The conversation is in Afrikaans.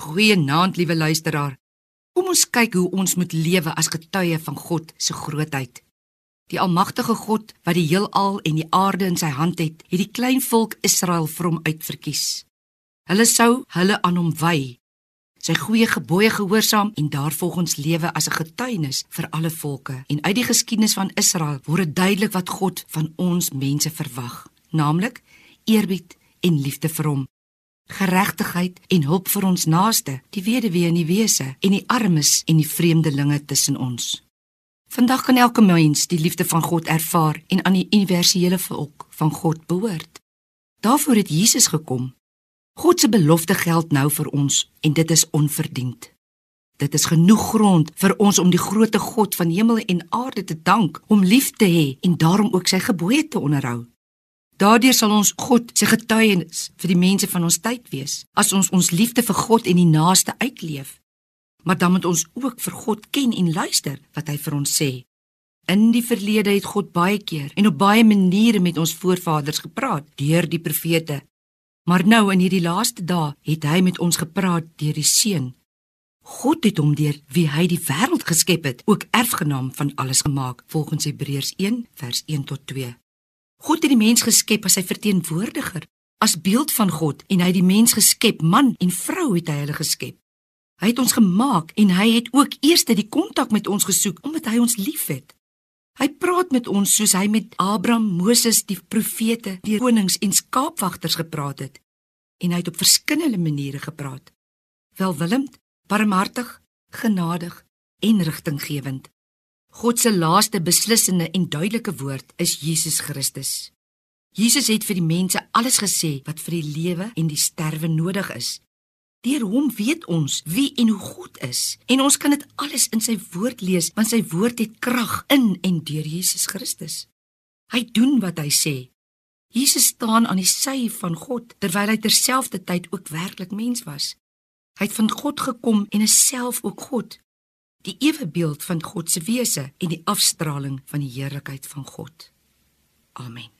Goeienaand, liewe luisteraar. Kom ons kyk hoe ons moet lewe as getuie van God se grootheid. Die almagtige God wat die heelal en die aarde in sy hand het, het die klein volk Israel vir hom uitverkies. Hulle sou hulle aan hom wy, sy goeie gebooie gehoorsaam en daarvolgens lewe as 'n getuienis vir alle volke. En uit die geskiedenis van Israel word duidelik wat God van ons mense verwag, naamlik eerbied en liefde vir hom geregtigheid en hulp vir ons naaste, die weduwee en die wese en die armes en die vreemdelinge tussen ons. Vandag kan elke mens die liefde van God ervaar en aan die universele volk van God behoort. Daarvoor het Jesus gekom. God se belofte geld nou vir ons en dit is onverdiend. Dit is genoeg grond vir ons om die grootte God van hemel en aarde te dank, om lief te hê en daarom ook sy gebooie te onderhou. Daardeur sal ons God se getuienis vir die mense van ons tyd wees as ons ons liefde vir God en die naaste uitleef. Maar dan moet ons ook vir God ken en luister wat hy vir ons sê. In die verlede het God baie keer en op baie maniere met ons voorvaders gepraat deur die profete. Maar nou in hierdie laaste dae het hy met ons gepraat deur die seun. God het hom deur wie hy die wêreld geskep het, ook erfgenaam van alles gemaak, volgens Hebreërs 1 vers 1 tot 2. God het die mens geskep as sy verteenwoordiger, as beeld van God en hy het die mens geskep, man en vrou het hy hulle geskep. Hy het ons gemaak en hy het ook eers die kontak met ons gesoek omdat hy ons liefhet. Hy praat met ons soos hy met Abraham, Moses, die profete, die konings en skaapwagters gepraat het. En hy het op verskillende maniere gepraat. Welwillend, barmhartig, genadig en rigtinggewend. God se laaste beslissende en duidelike woord is Jesus Christus. Jesus het vir die mense alles gesê wat vir die lewe en die sterwe nodig is. Deur hom weet ons wie en hoe God is en ons kan dit alles in sy woord lees want sy woord het krag in en deur Jesus Christus. Hy doen wat hy sê. Jesus staan aan die sy van God terwyl hy terselfdertyd ook werklik mens was. Hy het van God gekom en is self ook God die ewe beeld van God se wese en die afstraling van die heerlikheid van God. Amen.